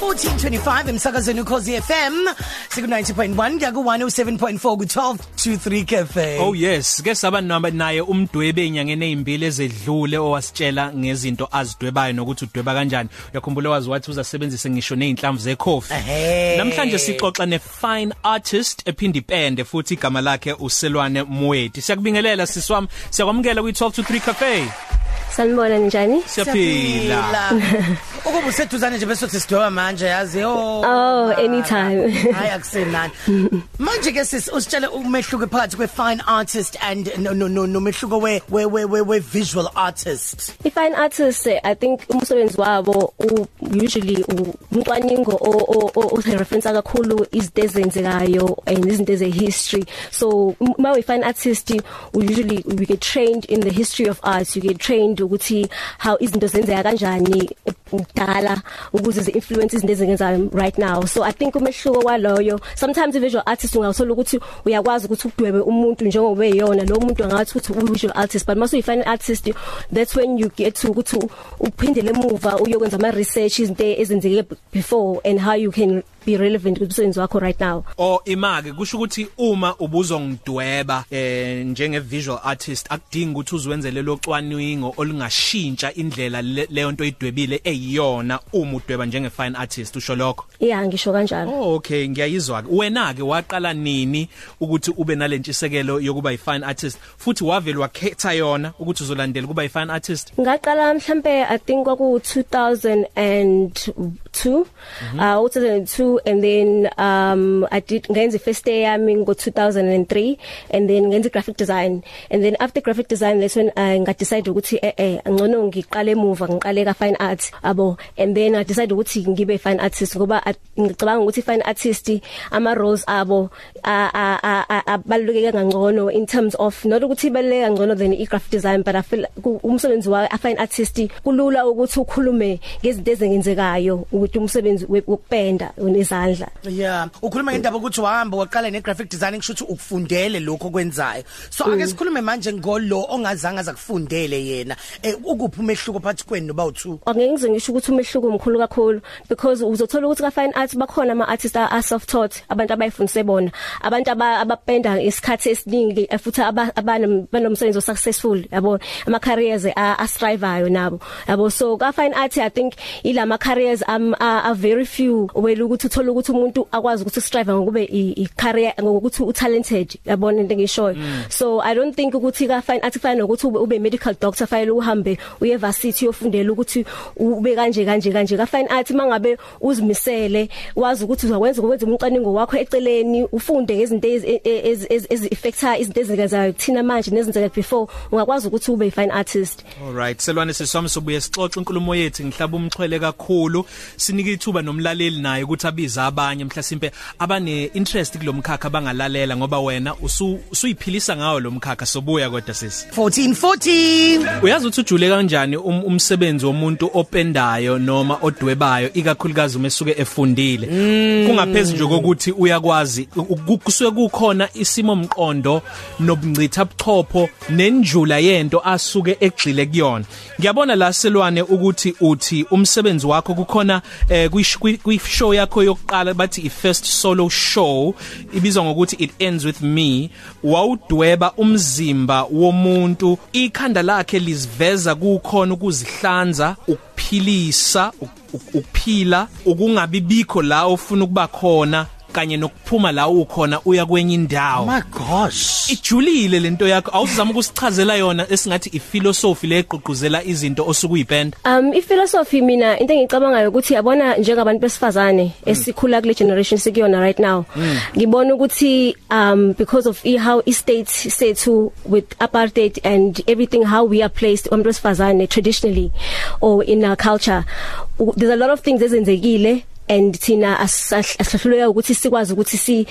1425 emsakazweni ukhozi FM siku 90.1 kuya ku 107.4 ku 12 to 3 cafe Oh yes, ke saba namba naye umdwebe inyangene ezimbili ezedlule owasitshela ngezinto azidwebayo nokuthi udweba kanjani. Uyakhumbula wazi wathi uzasebenzisa ngisho nezinhlamvu zecoffee. Ehhe. Namhlanje sixoxa ne fine artist ephindi ipende futhi igama lakhe uSelwane Mweti. Siyakubingelela siswami, siyakwamukela kwi 12 to 3 cafe. Sanibona njani? Siyaphila. Ukuba useduzane nje bese sidwewa manje yazi oh Oh, anytime. hayi akusenani manje ke sis usitshele umehluko phakathi kwe fine artist and no no no nomehluko we we we we, we visual artist I fine artists eh, I think umsebenzi wabo usually u- umcwaningo o reference kakhulu izinto ezenzekayo and izinto ze history. So uma we fine artist usually we get trained in the history of art. You get trained ukuthi how izinto zenzeka kanjani kudala ukuze zi influence izinto ezenzayo right now. So I think umehluko kwaloyo sometimes visual artist ungathola ukuthi uyakwazi ukuthi udwebe umuntu njengoba eyona lo muntu angathi ukuthi u visual artist but mase uyi fine artist that's when you get to ukuthi uphindele emuva uyokwenza ama research izinto ezenzeke before and how you can be relevant kumsebenzi wakho right now? O imake kusho ukuthi uma ubuzongidweba eh njenge visual artist akudingi ukuthi uzwenzele locwaningo olungashintsha indlela le- leyo nto idwebile eyiyona uma udweba njenge fine artist usho lokho? Yeah ngisho kanjalo. Oh okay ngiyayizwa ke wena ke waqala nini ukuthi ube nalentshisekelo yokuba i fine artist futhi wavele wakhetha yona ukuthi uzolandela kuba i fine artist? Ngaqala mhlambe i think kwaku 2002 uh 2002 and then um i did ngenza first day yami ngo 2003 and then ngenza graphic design. And then after graphic design that's when i nga decide ukuthi eh eh ngcono ngiqale emuva ngiqale ka fine art abo and then i decide ukuthi ngibe fine artist ngoba ngicabanga ukuthi fine artist ama roles abo abaluleke kangcono in terms of not ukuthi baluleke kangcono than i graphic design but i feel umsebenzi wa fine artist kulula ukuthi ukhulume ngezinto ezengenzekayo ukuthi umsebenzi we- wokupenda unezandla. Yeah ukhuluma ngendaba ukuthi wahamba waqala ne graphic design kusho ukuthi ukufundele lokho kwenzayo so ake sikhulume manje ngolo ongazange azakufundele yena. Eh, ukuphi umehluko phakathi kwenu noba u2 angeke ngize ngisho ukuthi umehluko omkhulu kakhulu because uzothola ukuthi ka fine arts bakhona ama artists are self taught abantu abayifundise bona. Abantu aba- abapenda isikhathi esiningi eh, futhi aba- abanom- banomsebenzi o successful yabo? Ama careers a a striveayo nabo yabo? So ka fine art i think ilama careers am are, are very few wela ukuthi uthola ukuthi umuntu akwazi ukuthi strive ngokube i i career ngokuthi u talented yabona into engishoyo so i don't think ukuthi ka fine art kufana nokuthi ube, ube medical doctor fanele uhambe uye varsity uyofundela ukuthi ube kanje kanje kanje. Ka fine art mangabe uzimisele wazi ukuthi uzakwenza ukwenza umcaningo wakho eceleni ufunde ngezinto ezi effecta izinto ezenzayo kuthina manje nezenzeka before ungakwazi ukuthi ube i fine artist. Alright selwane siswami sobuye sixoxe inkulumo yethu. Ngihlaba umxhwele kakhulu. Sinike ithuba nomlaleli naye ukuthi abize abanye mhlasimpe abane interest kulomkhakha bangalalela ngoba wena usu usuyiphilisa ngawo lomkhakha sobuya kodwa sisi. 1414 Uyazi ukuthi ujule kanjani um, umsebenzi womuntu opendayo noma odwebayo ikakhulukazi uma esuke efundile. Kungaphezulu nje kokuthi uyakwazi u- kusuke kukhona isimo mqondo nobungcitha buchopho nenjula yento asuke egxile kuyona. Ngiyabona la selwane ukuthi uthi umsebenzi wakho kukhona eh, kwi- show yakho yokuqala bathi i first solo show ibizwa ngokuthi it ends with me wawudweba umzimba womuntu. Ikhanda lakhe liziveza kukhona ukuzihlanza ukuphilisa uk- uk- ukuphila ukungabibikho la ofuna ukuba khona. Kanye nokuphuma la ukhona uya kwenye indawo. My gosh. Ijulile lento yakho. Awuzama ukusichazela yona esingathi iphilosophy leqhuquzela izinto osukuyipenda Um iphilosophy mina into engicabangayo ukuthi yabona njengabantu besifazane esikhula kule generation sikuyona right now. Ngibona ukuthi um because of i- how i state sethu with apartheid and everything how we are placed abantu besifazane traditionally or in our culture u- there's a lot of things ezenzekile and thina asihluleka ukuthi sikwazi ukuthi si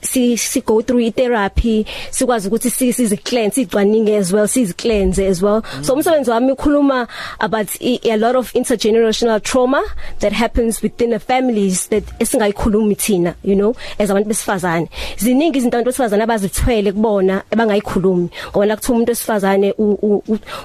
si si go through i therapy sikwazi ukuthi si sizi cleanse igcwaninge as well sizi cleanse as well. So umsebenzi wami ukhuluma about a lot of intergenerational trauma that happens within the families that esingayikhulumi thina you know as abantu besifazane. Ziningi izinto abantu besifazane abazithwele kubona abangayikhulumi ngoba la kuthiwa umuntu wesifazane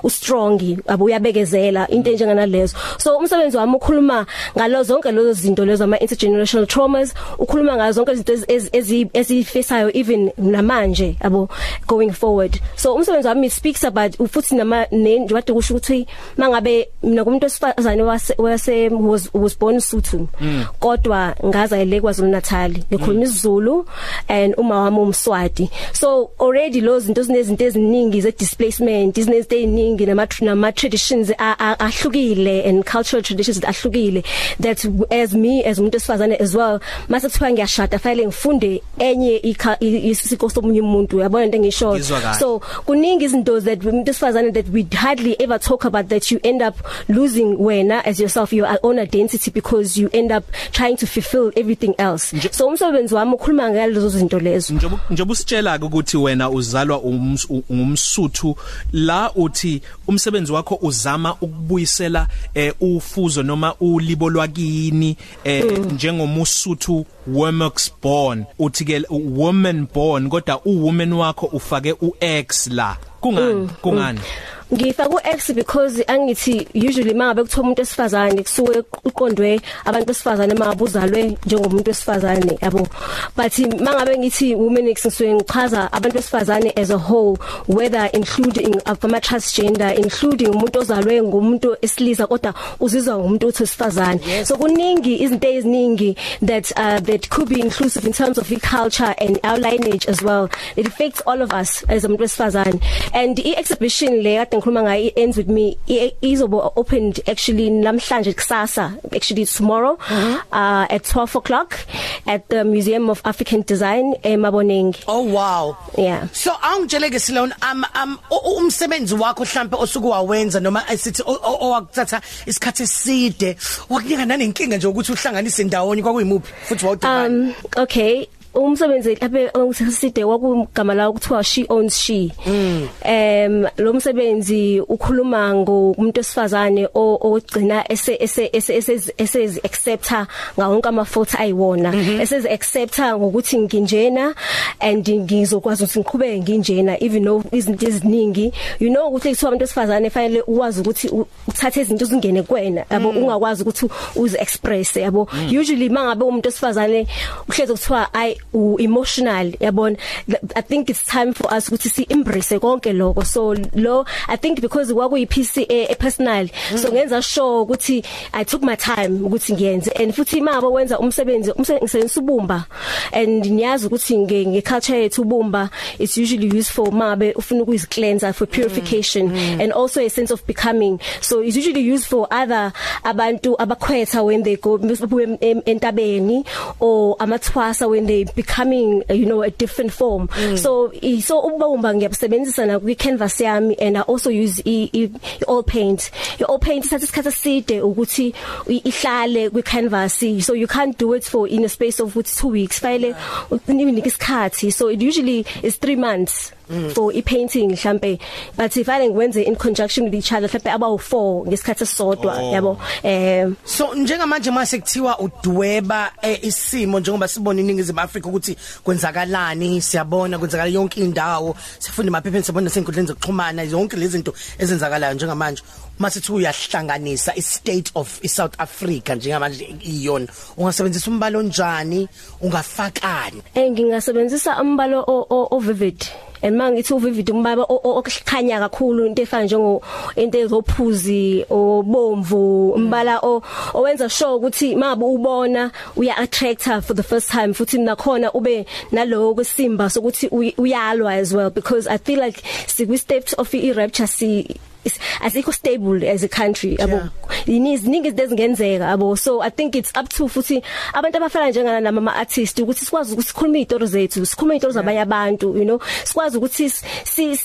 u strong abuyabekezela into enjengana lezo. So umsebenzi wami ukhuluma ngalo zonke lezo zinto lezo ama intergenerational traumas ukhuluma ngazo zonke izinto ezifisayo even namanje yabo going forward. So umsebenzi wami speaks about futhi nama njengoba kusho ukuthi mangabe mina kumuntu wesifazane wase was was born Sotho mm. kodwa ngazayele kwaZulu Natal ngikhuluma isiZulu and uma wami umswati. So already lo zinto sinezinto eziningi ze displacement izinezinto eziningi nama nama traditions ahlukile and cultural traditions ahlukile that as me as umuntu esifazane as well. Mase kuthiwa ngiyashada fanele ngifunde enye isiko somunye umuntu yabona into engisho so kuningi izinto that umuntu esifazane that we hardly ever talk about that you end up losing wena as yourself your own identity because you end up trying to fulfill everything else. Nje, so umsebenzi wami ukhuluma ngalezo zinto lezo. Njengoba usitshela ukuthi wena uzalwa ngumsuthu la uthi umsebenzi wakho uzama ukubuyisela eh, ufuzo noma ulibo lwakini eh, mm. njengomusuthu Womax born uthi ke woman born kodwa uwoman wakho ufake uX la kungani mm. kungani ngifaka uX because angithi usually mangabe kuthiwa umuntu esifazane kusuke uqondwe abantu besifazane mangabuzalwe njengomuntu wesifazane yabo? But mangabe ngithi women X ngisuke ngichaza abantu besifazane as a whole whether including ama transgender including umuntu ozalwe ngumuntu esilisa kodwa uzizwa ngumuntu wesifazane. Yes. so kuningi izinto eziningi that uh, that could be inclusive in terms of the culture and our lineage as well. It affects all of us as umuntu wesifazane. And i exhibition le kade ngikhuluma ngayo ends with me izobe opened actually namhlanje kusasa actually tomorrow mm -hmm. uh at 12 o'clock at the Museum of African Design eMaboneng. Oh wow. Yeah. So angitshele ke Silon um um umsebenzi wakho mhlambe osuku wawenza noma esithi owakuthatha isikhathi eside wakunika nanenkinga nje ukuthi uhlanganise ndawonye kwakuyimuphi? Futhi wawudibana um okay. Umsebenzi laphe ongiside wakugama la ukuthiwa she owns she mm. em lo msebenzi ukhuluma ngomuntu esifazane ogcina ese ese ese accepta ngawonke ama fault ayiwona mm-hmm. ese accepta ngokuthi nginjena and ngizokwazi ukuthi ngiqhubeke nginjena even though izinto eziningi you know ukuthi kuthiwa abantu esifazane fanele uwazi ukuthi uthathe izinto zingene kuwena yabo mm. ungakwazi ukuthi uzi express yabo mm. usually mangabe umuntu esifazane uhleze kuthiwa i emotional yabona i think it's time for us ukuthi si embrace konke lokho. So lo i think because kwakuyi PC e personal. So ngenza sure ukuthi i took my time ukuthi ngiyenze and futhi mabo wenza umsebenzi umsebenzi ubumba. And niyazi ukuthi nge nge culture yethu ubumba it's usually used for mabe ufuna ukuyiz cleanser for purification mm, mm. and also a sense of becoming. So it's usually used for other abantu abakhwetha when they go entabeni or amathwasa when they becoming you know a different form. Mm. so so ubumba ngiyabusebenzisa na kwi canvas yami and I also use i, i, i oil paint. I oil paint ithatha isikhathi eside ukuthi ihlale kwi canvas so you can't do it for in a space of 2 weeks. File unika isikhathi. So it usually is 3 months. Mm. for i painting mhlambe but if i ngwenze in conjunction with each other mhlambe aba u4 ngesikhathi esisodwa oh. yabo eh so njengamanje mase kuthiwa udweba eh, isimo njengoba sibona iningizimu Africa ukuthi kwenzakalani siyabona kwenzakala yonke indawo sifunda emaphepheni sibona senkundleni zokuxhumana zonke lezi zinto ezenzakalayo njengamanje masethi uyahlanganisa i state of iSouth Africa njengamanje iyona ungasebenzisa umbalo onjani ungafakani eh ngingasebenzisa umbalo o vivid and mangithi uvivid umbaba okukhanya kakhulu into efana njengo into ezophuzi obomvu umbala owenza sure ukuthi mabe ubona uya attractor for the first time. Futhi nakhona ube nalowo kwesimba sokuthi uyalwa as well because i feel like sikwi steps of i rapture si asikho stable as a country yabo? Iziningi izinto ezingenzeka yabo. So i think it's up to futhi abantu abafana njengana nama artist ukuthi sikwazi ukuthi sikhulume izitori zethu sikhulume izitori zabanye abantu you know? Sikwazi ukuthi si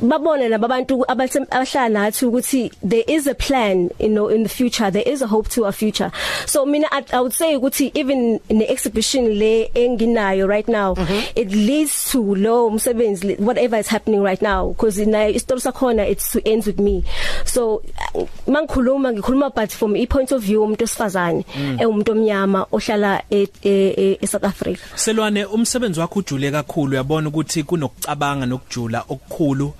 babone labantu abahlala nathi ukuthi there is a plan you know in the future. There is a hope to a future. So mina I, I would say ukuthi even in the exhibition le enginayo right now mm -hmm. it leads to lo umsebenzi whatever is happening right now because nayo isitori sakhona it's to ends with me. So mangikhuluma ngikhuluma but from i point of view umuntu osifazane mm. umuntu omnyama ohlala e, e, e South Africa. Selwane umsebenzi wakho ujule kakhulu uyabona ukuthi kunokucabanga nokujula okukhulu.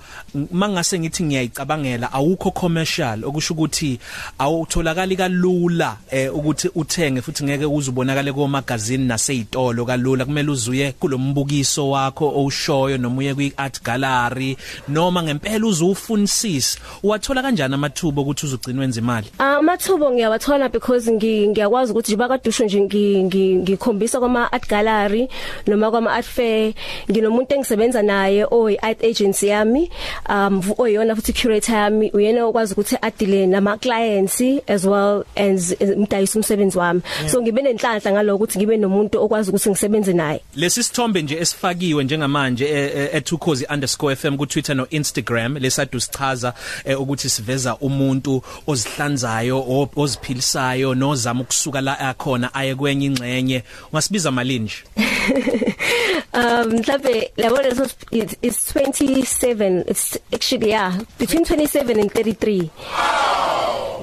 Mangase ngithi ngiyayicabangela awukho commercial okusho ukuthi awutholakali kalula eh ukuthi uthenge futhi ngeke uzubonakale ko magazine nasezitolo kalula. Kumele uzuye kulombukiso wakho owushoyo noma uye kwi art gallery noma ngempela uzufunisisa uwathola kanjani amathuba ukuthi uzugcina wenza imali? Amathuba ngiyawathola because ngiyakwazi ukuthi nje bakadusho nje ngikhombisa kwama art gallery noma kwama art fair nginomuntu engisebenza naye oyi art agency yami. Um oyona futhi curator yami uyena okwazi ukuthi adile nama clients as well as umdayisa umsebenzi wami. Yeah. so ngibe nenhlanhla ngaloko ukuthi ngibe nomuntu okwazi ukuthi ngisebenze naye. Lesi sithombe nje esifakiwe njengamanje @tukhozi_fm ku Twitter no Instagram lesadu sichaza eh, ukuthi siveza umuntu ozihlanzayo oziphilisayo nozama ukusuka la akhona aye kwenye ingxenye. Ungasibiza malini nje? um mhlawumbe labona so it's 27 it's actually yeah between 27 and 33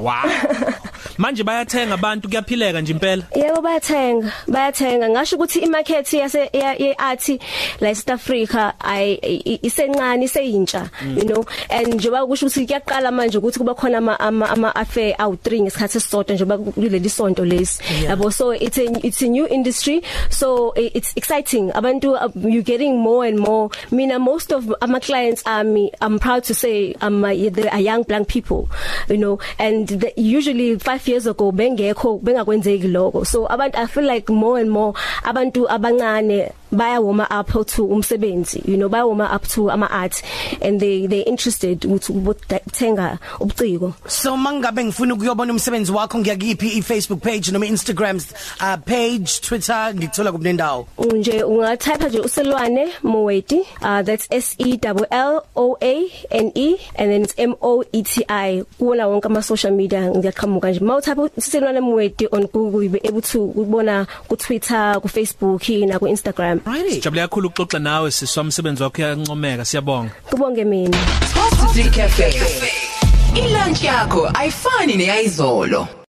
wow. manje bayathenga abantu kuyaphileka nje impela. Yebo bayathenga. Bayathenga. Ngasho ukuthi imarket yase yeart la South Africa ay isencane iseyintsha mm. you know? And njengoba kusho ukuthi kuyaqala manje ukuthi kuba khona ama ama affair awu 3 ngesikhathi esisodwa njengoba kuleli sonto lesi. Yabo so it's a it's a new industry. So it's exciting. Abantu uh, you getting more and more. Mina most of my clients are me I'm proud to say I'm a, they're young black people you know? And the, usually 5 years ago bengekho bengakwenzeki lokho. So abantu i feel like more and more abantu abancane baya warm up to umsebenzi you know baya warm up to ama art and they they interested ukuthi ukuthenga ubuciko. So mangabe ngifuna ukuyobona umsebenzi wakho ngiyakiphi i Facebook page noma Instagram uh, page Twitter ngithola kubunendawo nje ungatype nje uselwane Moeti uh, that's S E L L O A N E and then it's M O E T I kuona wonke ama social media ngiyaqhamuka nje. Mawutype uselwane Moeti on Google you be able to ubona ku Twitter ku Facebook na ku Instagram Right. Sijabule kakhulu ukuxoxa nawe siswa umsebenzi wakho uyancomeka siyabonga. Kubonge mina. Positive Cafe. Ilunch yakho ayifani neyizolo.